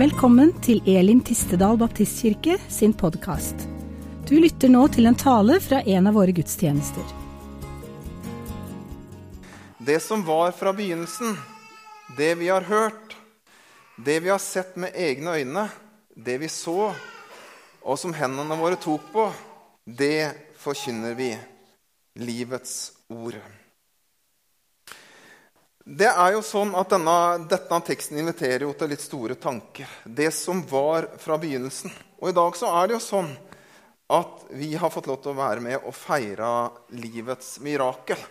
Velkommen til Elim Tistedal Baptistkirke sin podkast. Du lytter nå til en tale fra en av våre gudstjenester. Det som var fra begynnelsen, det vi har hørt, det vi har sett med egne øyne, det vi så, og som hendene våre tok på, det forkynner vi. Livets ord. Det er jo sånn at denne, denne teksten inviterer jo til litt store tanker. Det som var fra begynnelsen. Og i dag så er det jo sånn at vi har fått lov til å være med og feire livets mirakel.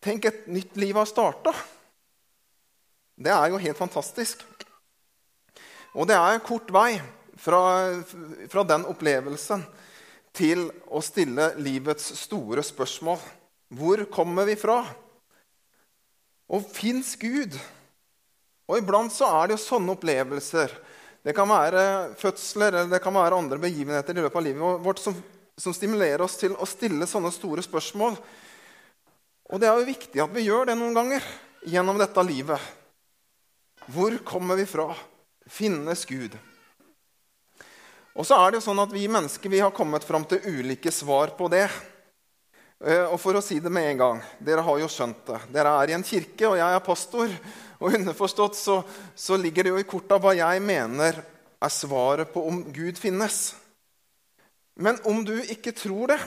Tenk, et nytt liv har starta. Det er jo helt fantastisk. Og det er en kort vei fra, fra den opplevelsen til å stille livets store spørsmål. Hvor kommer vi fra? Og fins Gud? Og iblant så er det jo sånne opplevelser. Det kan være fødsler eller det kan være andre begivenheter i løpet av livet vårt som, som stimulerer oss til å stille sånne store spørsmål. Og det er jo viktig at vi gjør det noen ganger gjennom dette livet. Hvor kommer vi fra? Finnes Gud? Og så er det jo sånn at Vi mennesker vi har kommet fram til ulike svar på det. Eh, og for å si det med en gang Dere har jo skjønt det. Dere er i en kirke, og jeg er pastor. Og underforstått så, så ligger det jo i korta hva jeg mener er svaret på om Gud finnes. Men om du ikke tror det,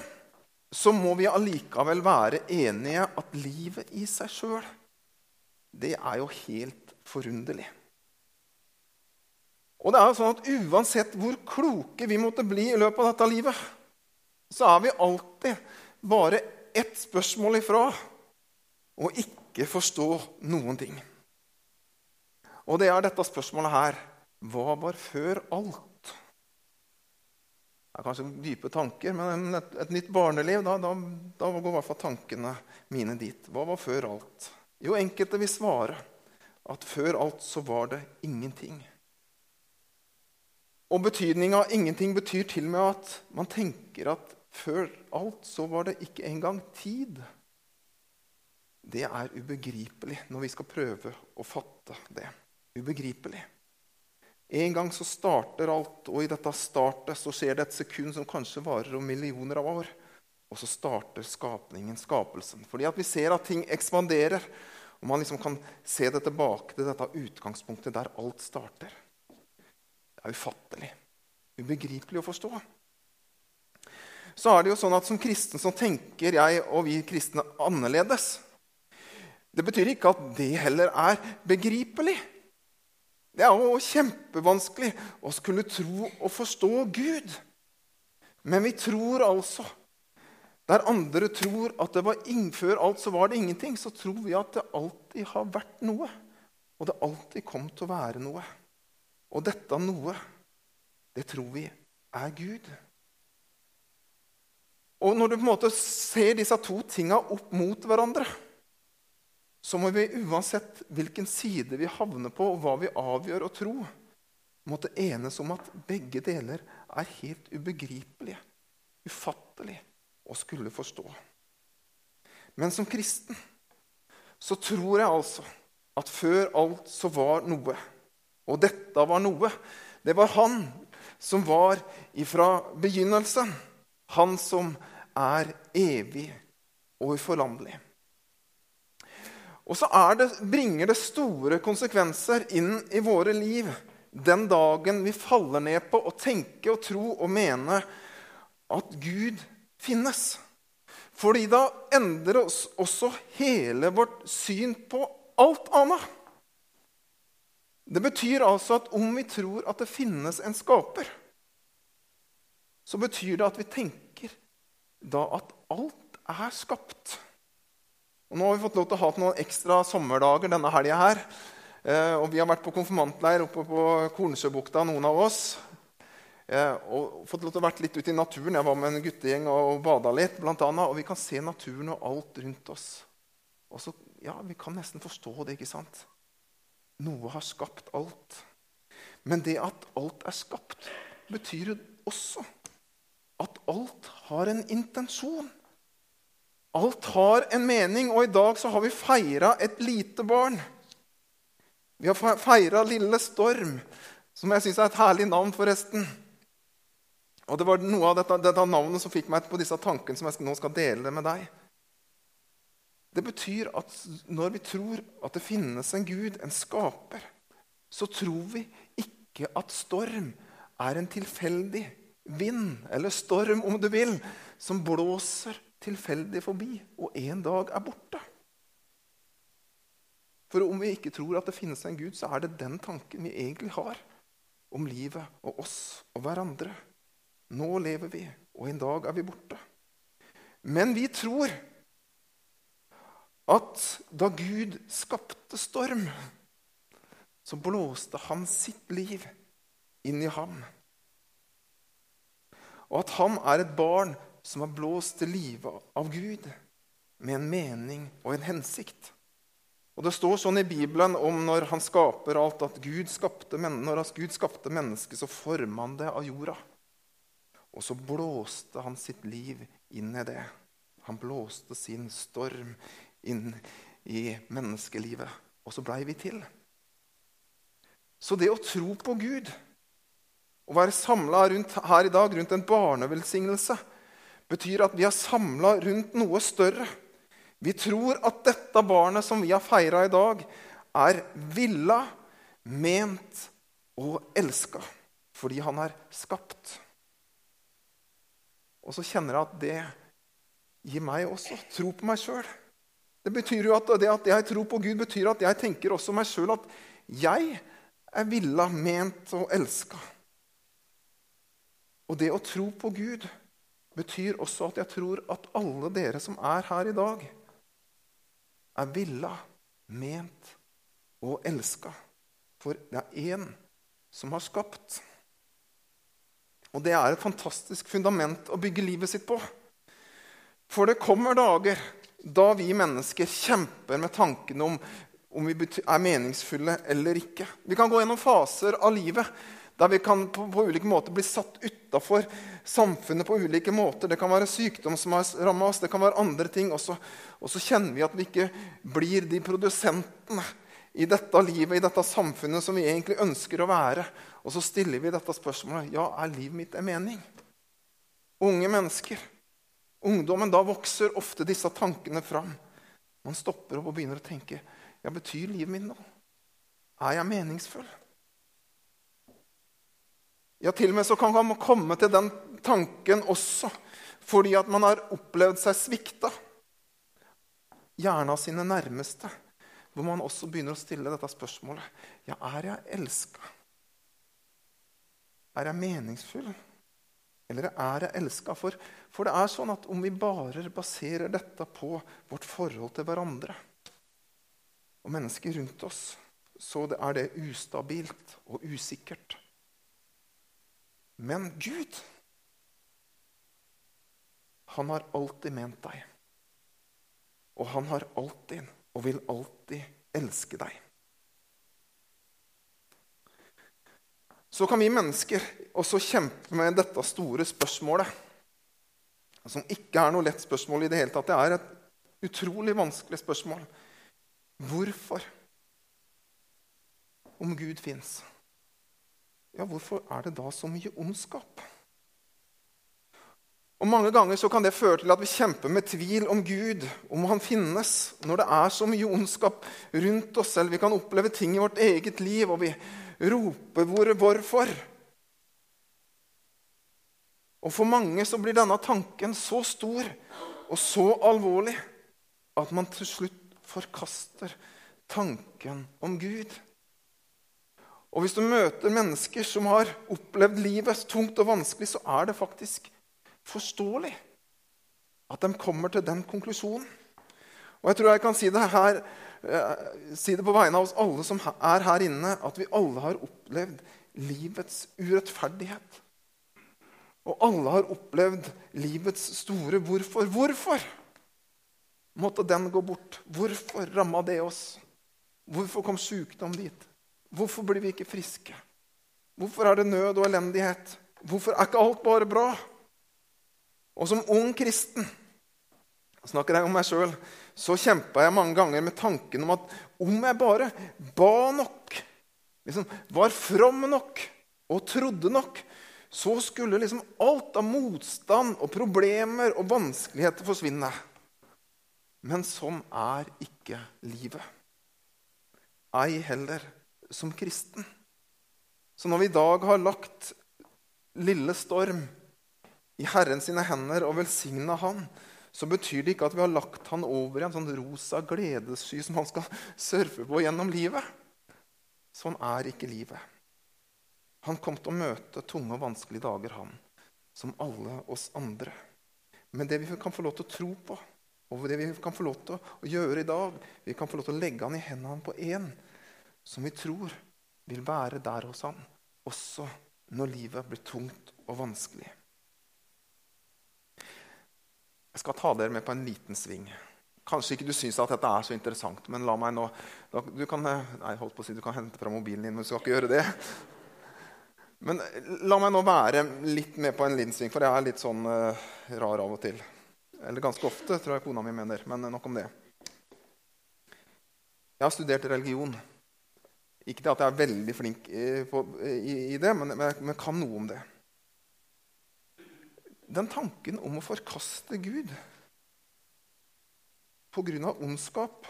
så må vi allikevel være enige at livet i seg sjøl, det er jo helt forunderlig. Og det er jo sånn at Uansett hvor kloke vi måtte bli i løpet av dette livet, så er vi alltid bare ett spørsmål ifra å ikke forstå noen ting. Og det er dette spørsmålet her Hva var før alt? Det er kanskje dype tanker, men et, et nytt barneliv, da, da, da går i hvert fall tankene mine dit. Hva var før alt? Jo, enkelte vil svare at før alt så var det ingenting. Og betydninga av ingenting betyr til og med at man tenker at før alt så var det ikke engang tid. Det er ubegripelig når vi skal prøve å fatte det. Ubegripelig. En gang så starter alt, og i dette startet så skjer det et sekund som kanskje varer om millioner av år. Og så starter skapningen, skapelsen. Fordi at vi ser at ting ekspanderer. Og man liksom kan se det tilbake til dette utgangspunktet der alt starter. Det er ufattelig. Ubegripelig å forstå. Så er det jo sånn at Som kristen så tenker jeg og vi kristne annerledes. Det betyr ikke at det heller er begripelig. Det er jo kjempevanskelig å skulle tro og forstå Gud. Men vi tror altså Der andre tror at det var før alt så var det ingenting, så tror vi at det alltid har vært noe. Og det alltid kom til å være noe. Og dette noe, det tror vi er Gud. Og når du på en måte ser disse to tinga opp mot hverandre, så må vi uansett hvilken side vi havner på, og hva vi avgjør å tro, måtte enes om at begge deler er helt ubegripelige, ufattelige å skulle forstå. Men som kristen så tror jeg altså at før alt så var noe. Og dette var noe. Det var han som var ifra begynnelsen. Han som er evig og uforlandelig. Og så det, bringer det store konsekvenser inn i våre liv den dagen vi faller ned på å tenke og tro og mene at Gud finnes. Fordi da endrer oss også hele vårt syn på alt annet. Det betyr altså at om vi tror at det finnes en skaper, så betyr det at vi tenker da at alt er skapt. Og nå har vi fått lov til å ha noen ekstra sommerdager denne helga her. Eh, og vi har vært på konfirmantleir oppe på Kornsjøbukta, noen av oss. Eh, og fått lov til å være litt ute i naturen. Jeg var med en guttegjeng og bada litt. Blant annet, og vi kan se naturen og alt rundt oss. Og så, ja, Vi kan nesten forstå det. ikke sant? Noe har skapt alt. Men det at alt er skapt, betyr også at alt har en intensjon. Alt har en mening, og i dag så har vi feira et lite barn. Vi har feira Lille Storm, som jeg syns er et herlig navn, forresten. Og Det var noe av dette, dette navnet som fikk meg på disse tankene som jeg nå skal dele med deg. Det betyr at når vi tror at det finnes en Gud, en skaper, så tror vi ikke at storm er en tilfeldig vind, eller storm om du vil, som blåser tilfeldig forbi og en dag er borte. For om vi ikke tror at det finnes en Gud, så er det den tanken vi egentlig har om livet og oss og hverandre. Nå lever vi, og en dag er vi borte. Men vi tror at da Gud skapte storm, så blåste han sitt liv inn i ham. Og at han er et barn som er blåst til live av Gud med en mening og en hensikt. Og Det står sånn i Bibelen om når han skaper alt, at Gud skapte, når Gud skapte mennesket, så forma han det av jorda. Og så blåste han sitt liv inn i det. Han blåste sin storm inn i menneskelivet. Og så blei vi til. Så det å tro på Gud, å være samla her i dag rundt en barnevelsignelse, betyr at vi er samla rundt noe større. Vi tror at dette barnet som vi har feira i dag, er villa, ment og elska fordi han er skapt. Og så kjenner jeg at det gir meg også tro på meg sjøl. Det betyr jo at det at jeg tror på Gud, betyr at jeg tenker også meg sjøl at jeg er villa, ment og elska. Og det å tro på Gud betyr også at jeg tror at alle dere som er her i dag, er villa, ment og elska. For det er én som har skapt. Og det er et fantastisk fundament å bygge livet sitt på. For det kommer dager da vi mennesker kjemper med tankene om om vi er meningsfulle eller ikke. Vi kan gå gjennom faser av livet der vi kan på, på ulike måter bli satt utafor samfunnet på ulike måter. Det kan være sykdom som har ramma oss, det kan være andre ting. Og så, og så kjenner vi at vi ikke blir de produsentene i dette livet, i dette samfunnet som vi egentlig ønsker å være. Og så stiller vi dette spørsmålet ja, er livet mitt en mening. Unge mennesker, ungdommen, da vokser ofte disse tankene fram. Man stopper opp og begynner å tenke ja, betyr livet mitt noe? Er jeg meningsfull? Ja, til og med så kan man komme til den tanken også fordi at man har opplevd seg svikta. Gjerne av sine nærmeste. Hvor man også begynner å stille dette spørsmålet. Ja, er jeg elska? Er jeg meningsfull? Eller er jeg elska? For, for det er sånn at om vi bare baserer dette på vårt forhold til hverandre og mennesker rundt oss, så er det ustabilt og usikkert. Men Gud, han har alltid ment deg. Og han har alltid og vil alltid elske deg. Så kan vi mennesker også kjempe med dette store spørsmålet. Som ikke er noe lett spørsmål i det hele tatt. Det er et utrolig vanskelig spørsmål. Hvorfor? Om Gud fins ja, hvorfor er det da så mye ondskap? Og Mange ganger så kan det føre til at vi kjemper med tvil om Gud, om han finnes, når det er så mye ondskap rundt oss, selv. vi kan oppleve ting i vårt eget liv, og vi roper hvor, 'hvorfor'? Og For mange så blir denne tanken så stor og så alvorlig at man til slutt forkaster tanken om Gud. Og hvis du møter mennesker som har opplevd livet tungt og vanskelig, så er det faktisk forståelig at de kommer til den konklusjonen. Og jeg tror jeg kan si det, her, eh, si det på vegne av oss alle som er her inne, at vi alle har opplevd livets urettferdighet. Og alle har opplevd livets store hvorfor. Hvorfor måtte den gå bort? Hvorfor ramma det oss? Hvorfor kom sykdom dit? Hvorfor blir vi ikke friske? Hvorfor er det nød og elendighet? Hvorfor er ikke alt bare bra? Og som ung kristen snakker jeg om meg sjøl, så kjempa jeg mange ganger med tanken om at om jeg bare ba nok, liksom, var from nok og trodde nok, så skulle liksom alt av motstand og problemer og vanskeligheter forsvinne. Men sånn er ikke livet. Ei heller som kristen. Så når vi i dag har lagt lille storm i Herren sine hender og velsigna han, så betyr det ikke at vi har lagt han over i en sånn rosa gledessky som han skal surfe på gjennom livet. Sånn er ikke livet. Han kom til å møte tunge og vanskelige dager, han, som alle oss andre. Men det vi kan få lov til å tro på, og det vi kan få lov til å gjøre i dag Vi kan få lov til å legge han i hendene på én som vi tror vil være der hos ham, også når livet blir tungt og vanskelig. Jeg skal ta dere med på en liten sving. Kanskje ikke du syns at dette er så interessant, men la meg nå Du kan, nei, holdt på å si, du kan hente fra mobilen din, men du skal ikke gjøre det. Men la meg nå være litt med på en liten sving, for jeg er litt sånn uh, rar av og til. Eller ganske ofte, tror jeg kona mi mener. Men nok om det. Jeg har studert religion. Ikke at jeg er veldig flink i det, men jeg kan noe om det den tanken om å forkaste Gud pga. ondskap,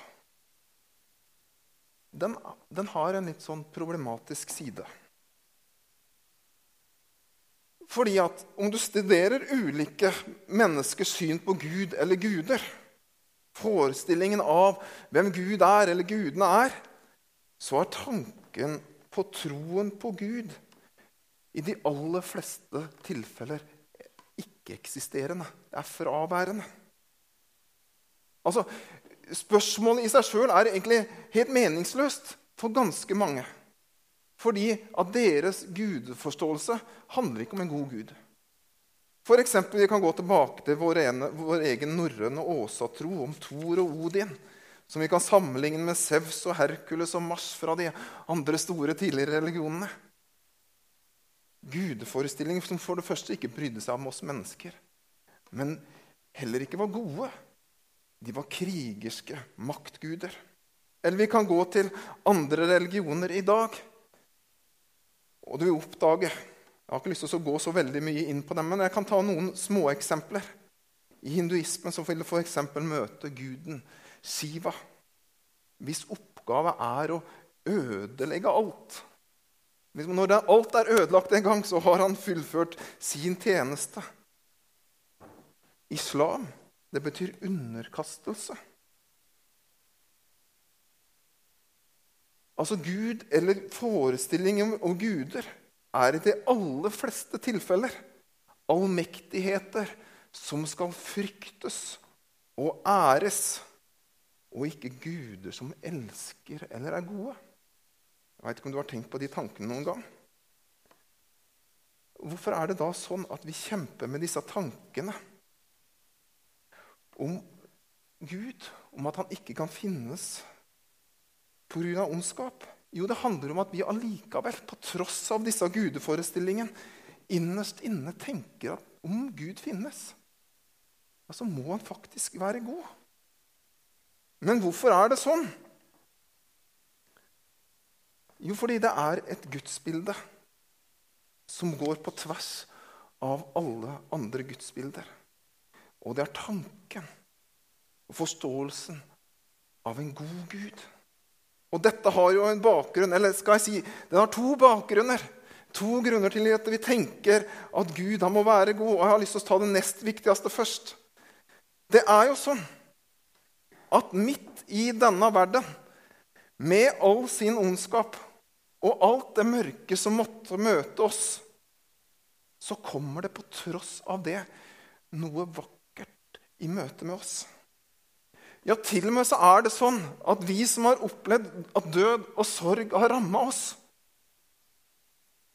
den, den, har en litt sånn problematisk side. Fordi at om du studerer ulike menneskers syn på Gud eller guder, forestillingen av hvem Gud er eller gudene er, så er tanken på troen på Gud i de aller fleste tilfeller ikke-eksisterende. Det er fraværende. Altså, Spørsmålet i seg sjøl er egentlig helt meningsløst for ganske mange. Fordi at deres gudeforståelse handler ikke om en god gud. For eksempel, Vi kan gå tilbake til vår, ene, vår egen norrøne åsatro om Thor og Odin. Som vi kan sammenligne med Sevs og Herkules og Mars fra de andre store tidligere religionene gudeforestillinger som for det første ikke brydde seg om oss mennesker, men heller ikke var gode. De var krigerske maktguder. Eller vi kan gå til andre religioner i dag. Og du vil oppdage Jeg har ikke lyst til å gå så veldig mye inn på dem, men jeg kan ta noen småeksempler. I hinduismen så vil du f.eks. møte guden Shiva, hvis oppgave er å ødelegge alt. Når alt er ødelagt en gang, så har han fullført sin tjeneste. Islam, det betyr underkastelse. Altså Gud, eller forestillingen om guder, er i de aller fleste tilfeller allmektigheter som skal fryktes og æres, og ikke guder som elsker eller er gode. Jeg veit ikke om du har tenkt på de tankene noen gang. Hvorfor er det da sånn at vi kjemper med disse tankene om Gud, om at han ikke kan finnes pga. ondskap? Jo, det handler om at vi allikevel, på tross av disse gudeforestillingene, innerst inne tenker at om Gud finnes, så må han faktisk være god. Men hvorfor er det sånn? Jo, fordi det er et gudsbilde som går på tvers av alle andre gudsbilder. Og det er tanken og forståelsen av en god Gud. Og dette har jo en bakgrunn, eller skal jeg si, den har to bakgrunner. To grunner til at vi tenker at Gud han må være god. Og jeg har lyst til å ta det nest viktigste først. Det er jo sånn at midt i denne verden, med all sin ondskap og alt det mørke som måtte møte oss, så kommer det på tross av det noe vakkert i møte med oss. Ja, til og med så er det sånn at vi som har opplevd at død og sorg har ramma oss,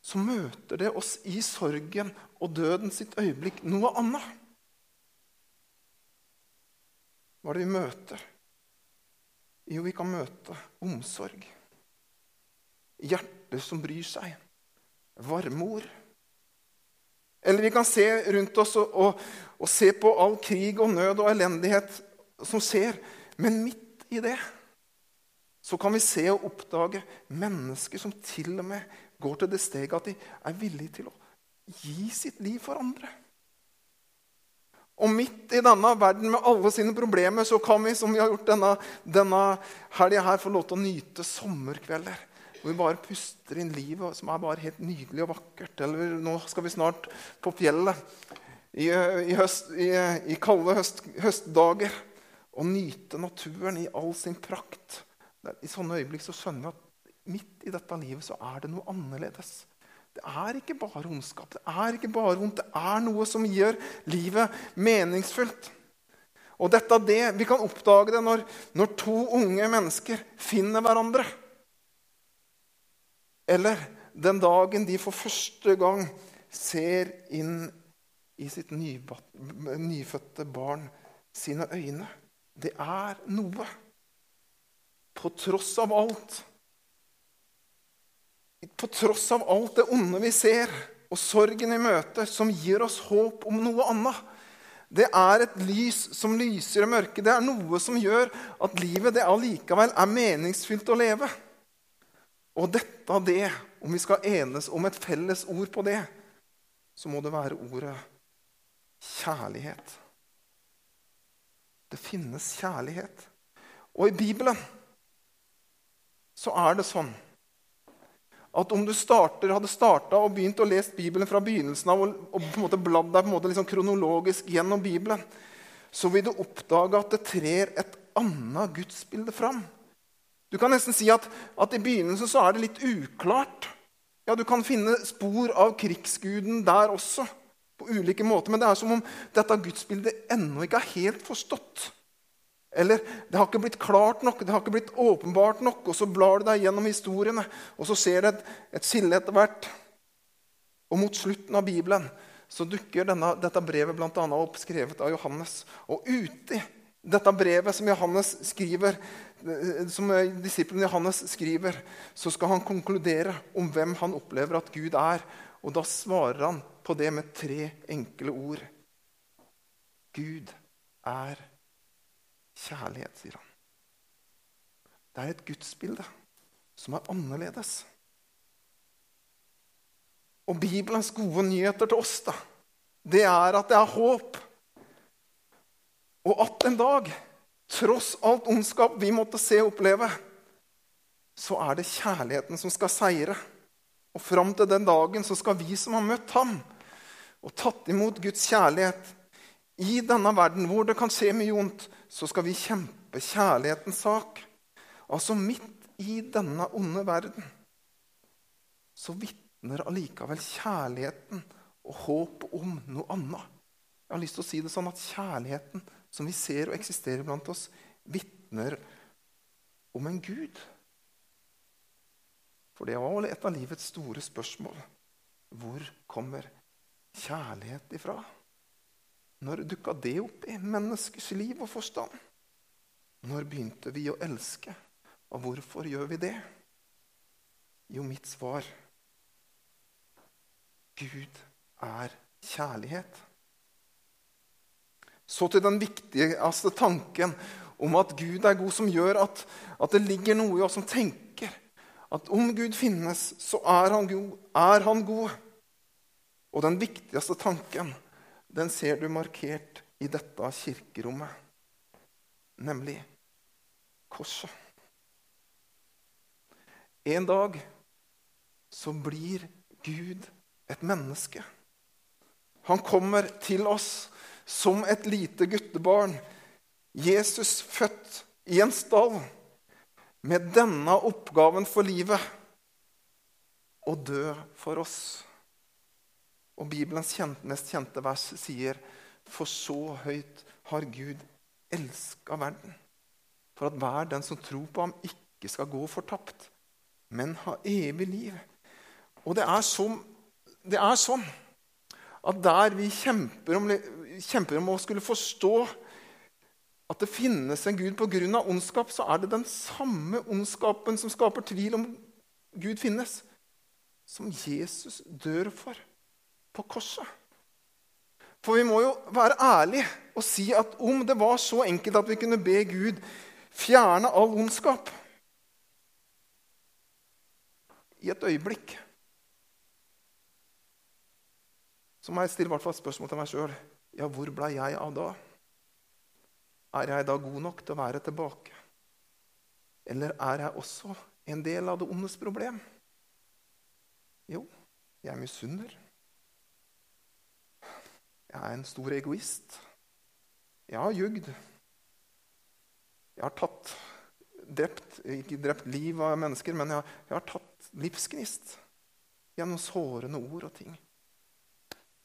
så møter det oss i sorgen og døden sitt øyeblikk noe annet. Hva er det vi møter? Jo, vi kan møte omsorg hjerter som bryr seg. Varme ord. Eller vi kan se rundt oss og, og, og, se på all krig og nød og elendighet som ser. Men midt i det så kan vi se og oppdage mennesker som til og med går til det steget at de er villige til å gi sitt liv for andre. Og midt i denne verden med alle sine problemer så kan vi som vi har gjort denne, denne helga her, få lov til å nyte sommerkvelder. Hvor vi bare puster inn livet, som er bare helt nydelig og vakkert. Eller nå skal vi snart på fjellet i, i, høst, i, i kalde høst, høstdager og nyte naturen i all sin prakt. I sånne øyeblikk så skjønner vi at midt i dette livet så er det noe annerledes. Det er ikke bare ondskap, det er ikke bare vondt. Det er noe som gjør livet meningsfullt. Og dette er det, Vi kan oppdage det når, når to unge mennesker finner hverandre. Eller den dagen de for første gang ser inn i sitt nyfødte barn sine øyne. Det er noe. På tross av alt på tross av alt det onde vi ser, og sorgen i møte, som gir oss håp om noe annet. Det er et lys som lyser i mørket. Det er noe som gjør at livet det allikevel er meningsfylt å leve. Og dette av det, om vi skal enes om et felles ord på det, så må det være ordet kjærlighet. Det finnes kjærlighet. Og i Bibelen så er det sånn at om du starter, hadde starta og begynt å lese Bibelen fra begynnelsen av og, på en måte bladd deg på en måte liksom kronologisk gjennom Bibelen, så vil du oppdage at det trer et annet gudsbilde fram. Du kan nesten si at, at, i begynnelsen så er det litt uklart. Ja, Du kan finne spor av krigsguden der også, på ulike måter. Men det er som om dette gudsbildet ennå ikke er helt forstått. Eller det har ikke blitt klart nok, det har ikke blitt åpenbart nok. Og så blar du deg gjennom historiene, og så ser du et, et skille etter hvert. Og mot slutten av Bibelen så dukker denne, dette brevet blant annet opp, skrevet av Johannes. Og uti dette brevet som Johannes skriver, som disippelen Johannes skriver, så skal han konkludere om hvem han opplever at Gud er. Og da svarer han på det med tre enkle ord. Gud er Gud kjærlighet, sier han. Det er et gudsbilde som er annerledes. Og Bibelens gode nyheter til oss da, det er at det er håp. Og at en dag, tross alt ondskap vi måtte se og oppleve, så er det kjærligheten som skal seire. Og fram til den dagen så skal vi som har møtt ham og tatt imot Guds kjærlighet i denne verden hvor det kan skje mye vondt, så skal vi kjempe kjærlighetens sak. Altså midt i denne onde verden så vitner allikevel kjærligheten og håpet om noe annet. Jeg har lyst til å si det sånn at Kjærligheten som vi ser og eksisterer blant oss, vitner om en Gud. For det var vel et av livets store spørsmål. Hvor kommer kjærlighet ifra? Når dukka det opp i menneskers liv og forstand? Når begynte vi å elske, og hvorfor gjør vi det? Jo, mitt svar Gud er kjærlighet. Så til den viktigste tanken om at Gud er god, som gjør at, at det ligger noe i oss som tenker at om Gud finnes, så er han god. Er han god? Og den viktigste tanken den ser du markert i dette kirkerommet, nemlig korset. En dag så blir Gud et menneske. Han kommer til oss som et lite guttebarn. Jesus født i en stall med denne oppgaven for livet å dø for oss. Og Bibelens mest kjente vers sier For så høyt har Gud elska verden, for at hver den som tror på ham, ikke skal gå fortapt, men ha evig liv. Og det er sånn, det er sånn at der vi kjemper om, kjemper om, å skulle forstå at det finnes en Gud pga. ondskap, så er det den samme ondskapen som skaper tvil om Gud finnes, som Jesus dør for på korset. For vi må jo være ærlige og si at om det var så enkelt at vi kunne be Gud fjerne all ondskap i et øyeblikk Så må jeg stille hvert fall spørsmål til meg sjøl. Ja, hvor ble jeg av da? Er jeg da god nok til å være tilbake? Eller er jeg også en del av det ondes problem? Jo, jeg misunner. Jeg er en stor egoist. Jeg har jugd. Jeg har tatt drept, Ikke drept liv av mennesker, men jeg jeg har tatt livsgnist gjennom sårende ord og ting.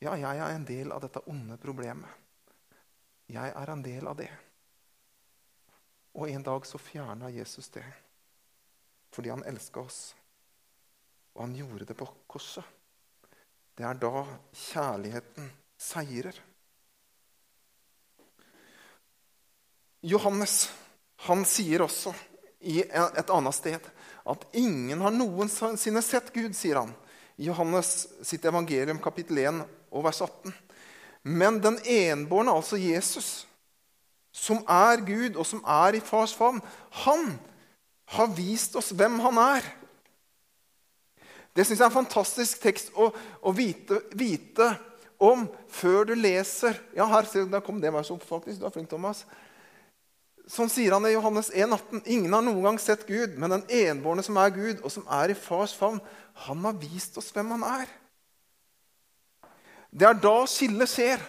Ja, jeg er en del av dette onde problemet. Jeg er en del av det. Og en dag så fjerna Jesus det fordi han elska oss. Og han gjorde det på korset. Det er da kjærligheten seirer. Johannes han sier også i et annet sted at ingen har noensinne sett Gud, sier han. I Johannes sitt evangelium kapittel 1 og vers 18. Men den enbårne, altså Jesus, som er Gud, og som er i fars favn, han har vist oss hvem han er. Det syns jeg er en fantastisk tekst å, å vite, vite, om før du leser Ja, her der kom det verset opp, faktisk. Du er flink, Thomas. Sånn sier han i Johannes 1,18.: Ingen har noen gang sett Gud, men den enbårne som er Gud, og som er i fars favn, han har vist oss hvem han er. Det er da skillet skjer.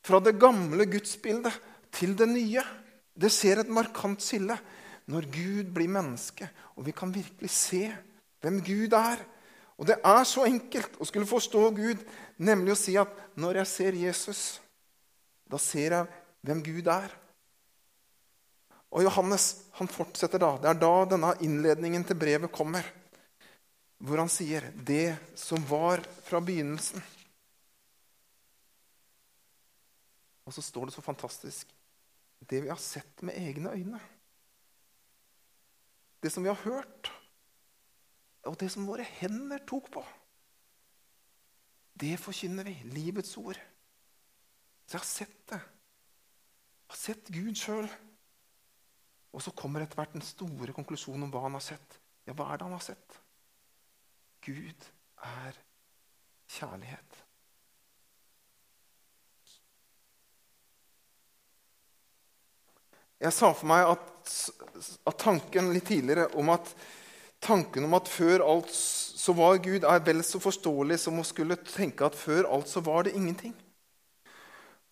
Fra det gamle gudsbildet til det nye. Det skjer et markant skille når Gud blir menneske, og vi kan virkelig se hvem Gud er. Og det er så enkelt å skulle forstå Gud, nemlig å si at når jeg ser Jesus, da ser jeg hvem Gud er. Og Johannes han fortsetter da. Det er da denne innledningen til brevet kommer, hvor han sier 'det som var fra begynnelsen'. Og så står det så fantastisk det vi har sett med egne øyne. Det som vi har hørt, og det som våre hender tok på. Det forkynner vi. Livets ord. Så jeg har sett det. Jeg har sett Gud sjøl. Og så kommer etter hvert den store konklusjonen om hva han har sett. Ja, hva er det han har sett? Gud er kjærlighet. Jeg sa for meg at, at, tanken litt tidligere om at tanken om at før alt så var Gud, er vel så forståelig som å skulle tenke at før alt så var det ingenting.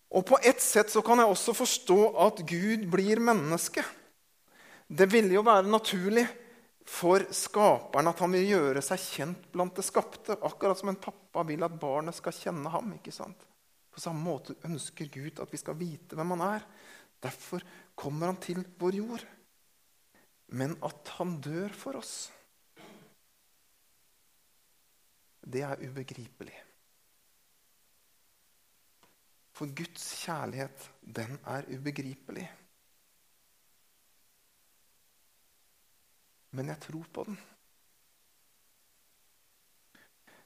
Og på ett sett så kan jeg også forstå at Gud blir menneske. Det ville jo være naturlig for skaperen at han vil gjøre seg kjent blant det skapte. Akkurat som en pappa vil at barnet skal kjenne ham. ikke sant? På samme måte ønsker Gud at vi skal vite hvem han er. Derfor kommer han til vår jord. Men at han dør for oss, det er ubegripelig. For Guds kjærlighet, den er ubegripelig. men jeg tror på den.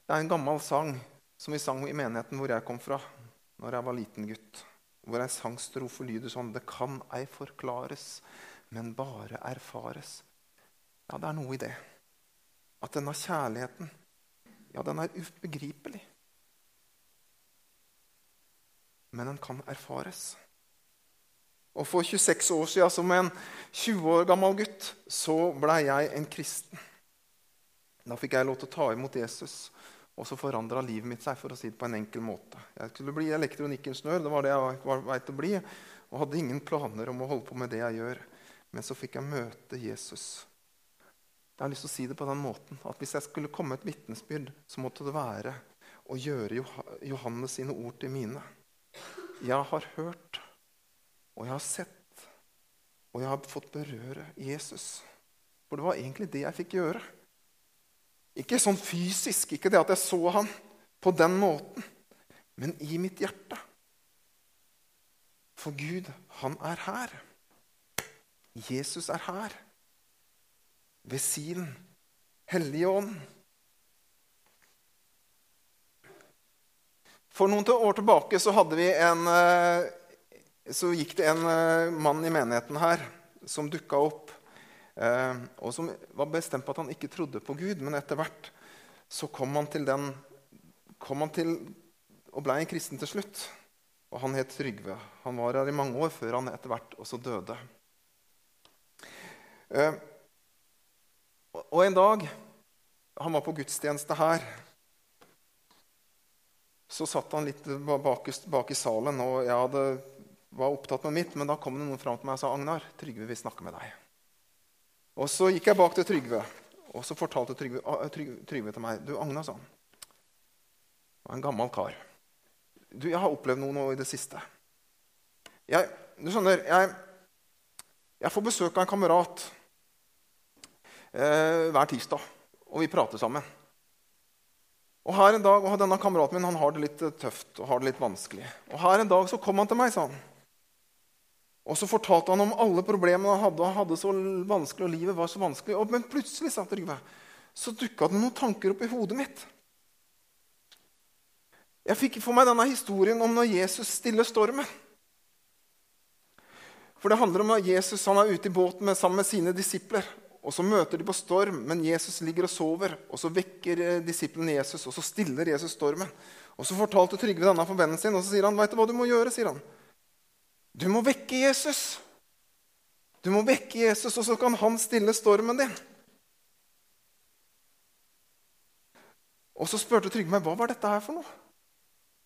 Det er en gammel sang som vi sang i menigheten hvor jeg kom fra når jeg var liten gutt. Hvor ei sangstrofe lyder sånn Det kan ei forklares, men bare erfares. Ja, det er noe i det. At denne kjærligheten, ja, den er ubegripelig. Men den kan erfares. Og for 26 år siden, som en 20 år gammel gutt, så ble jeg en kristen. Da fikk jeg lov til å ta imot Jesus, og så forandra livet mitt seg. for å si det på en enkel måte. Jeg skulle bli elektronikkingeniør, det var det jeg var vei til å bli. Og hadde ingen planer om å holde på med det jeg gjør. Men så fikk jeg møte Jesus. Jeg har lyst til å si det på den måten at Hvis jeg skulle komme et vitnesbyrd, så måtte det være å gjøre Johannes sine ord til mine. Jeg har hørt og jeg har sett, og jeg har fått berøre Jesus. For det var egentlig det jeg fikk gjøre. Ikke sånn fysisk, ikke det at jeg så han på den måten, men i mitt hjerte. For Gud, han er her. Jesus er her. Ved sin Hellige Ånd. For noen år tilbake så, en, eh, så gikk det en eh, mann i menigheten her som dukka opp, eh, og som var bestemt på at han ikke trodde på Gud. Men etter hvert så kom han til den kom han til og ble en kristen til slutt. Og han het Trygve. Han var her i mange år før han etter hvert også døde. Og en dag han var på gudstjeneste her så satt han litt bak, bak i salen, og jeg hadde, var opptatt med mitt. Men da kom det noen fram til meg og sa Agnar, Trygve vil snakke med deg. Og så gikk jeg bak til Trygve, og så fortalte Trygve, Trygve, Trygve til meg Du, Agnar, sa han. var en gammel kar. Du, jeg har opplevd noe nå i det siste. Jeg, du skjønner, jeg, jeg får besøk av en kamerat hver tirsdag, og vi prater sammen. Og her en dag, og Denne kameraten min han har det litt eh, tøft og har det litt vanskelig. Og her en dag så kom han til meg, sa han. Og så fortalte han om alle problemene han hadde. og Han hadde så vanskelig, og livet var så vanskelig. Og, men plutselig sa Trygve, så dukka det noen tanker opp i hodet mitt. Jeg fikk for meg denne historien om når Jesus stiller stormen. For det handler om at Jesus han er ute i båten med, sammen med sine disipler. Og Så møter de på storm, men Jesus ligger og sover. Og Så vekker eh, disiplene Jesus, og så stiller Jesus stormen. Og Så fortalte Trygve denne for vennen sin, og så sier han, 'Veit du hva du må gjøre?' sier han. Du må vekke Jesus. Du må vekke Jesus, og så kan han stille stormen din. Og så spurte Trygve meg hva var dette her for noe.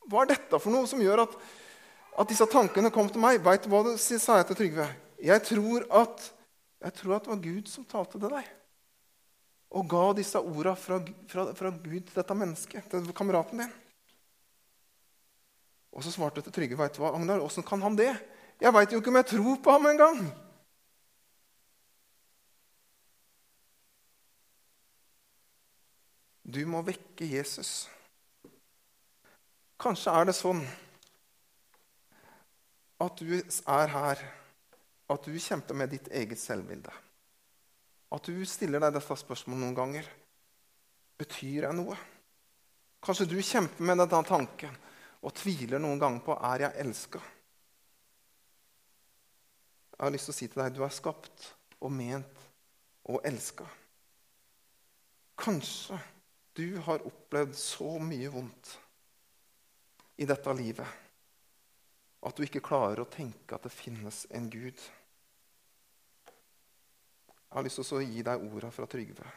Hva er dette for noe som gjør at, at disse tankene kom til meg? Vet du hva du sa jeg til Trygve? Jeg tror at jeg tror at det var Gud som talte til deg. Og ga disse orda fra, fra, fra, Gud til dette mennesket, til kameraten din. Og så svarte til Trygve, veit du hva, Agnar, åssen kan han det? Jeg veit jo ikke om jeg tror på ham engang. Du må vekke Jesus. Kanskje er det sånn at du er her at du kjemper med ditt eget selvbilde. At du stiller deg dette spørsmålet noen ganger. Betyr jeg noe? Kanskje du kjemper med denne tanken og tviler noen ganger på er jeg elska. Jeg har lyst til å si til deg du er skapt og ment og elska. Kanskje du har opplevd så mye vondt i dette livet at du ikke klarer å tenke at det finnes en Gud. Jeg har lyst til å gi deg orda fra Trygve.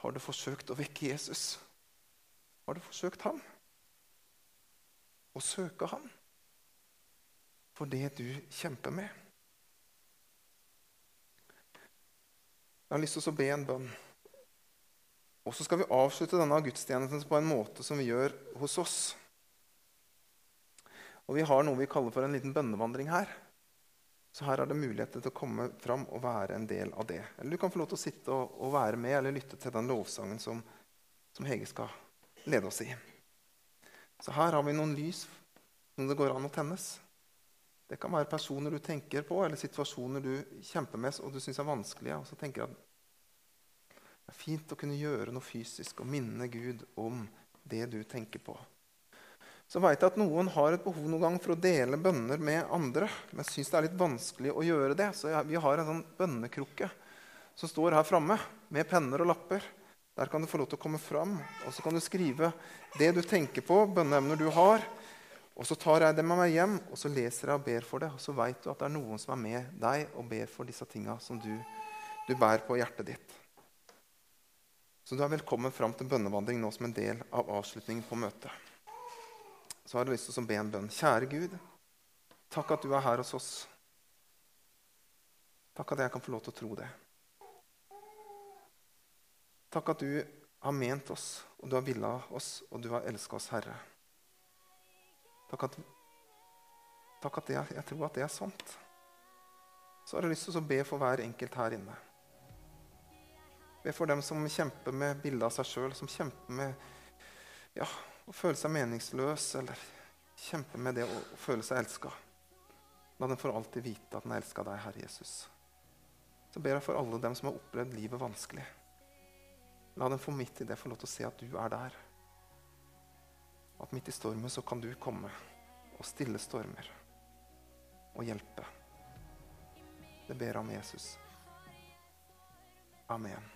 Har du forsøkt å vekke Jesus? Har du forsøkt ham? Å søke ham for det du kjemper med? Jeg har lyst til å be en bønn. Og så skal vi avslutte denne gudstjenesten på en måte som vi gjør hos oss. Og vi har noe vi kaller for en liten bønnevandring her. Så her er det muligheter til å komme fram og være en del av det. Eller du kan få lov til å sitte og, og være med eller lytte til den lovsangen som, som, Hege skal lede oss i. Så her har vi noen lys som det går an å tennes. Det kan være personer du tenker på, eller situasjoner du kjemper med og du syns er vanskelige. Og så tenker at det er fint å kunne gjøre noe fysisk og minne Gud om det du tenker på så veit jeg at noen har et behov noen gang for å dele bønner med andre. Men syns det er litt vanskelig å gjøre det. Så vi har en sånn bønnekrukke som står her framme med penner og lapper. Der kan du få lov til å komme fram, og så kan du skrive det du tenker på, bønneemner du har. Og så tar jeg det med meg hjem, og så leser jeg og ber for det. Og så veit du at det er noen som er med deg og ber for disse tinga som du, du bærer på hjertet ditt. Så du er velkommen fram til bønnevandring nå som en del av avslutningen på møtet så har jeg lyst til å be en bønn. Kjære Gud, takk at du er her hos oss. Takk at jeg kan få lov til å tro det. Takk at du har ment oss, og du har villa oss, og du har elska oss, Herre. Takk at, takk at jeg, jeg, tror at det er sant. Så har jeg lyst til å be for hver enkelt her inne. Be for dem som kjemper med bildet av seg sjøl, som kjemper med ja, å føle seg meningsløs eller kjempe med det å, føle seg elska. La den for alltid vite at den elsker deg, Herre Jesus. Så ber jeg for alle dem som har opplevd livet vanskelig. La dem få midt i det få lov til å se at du er der. At midt i stormen så kan du komme og stille stormer og hjelpe. Det ber jeg om Jesus. Amen.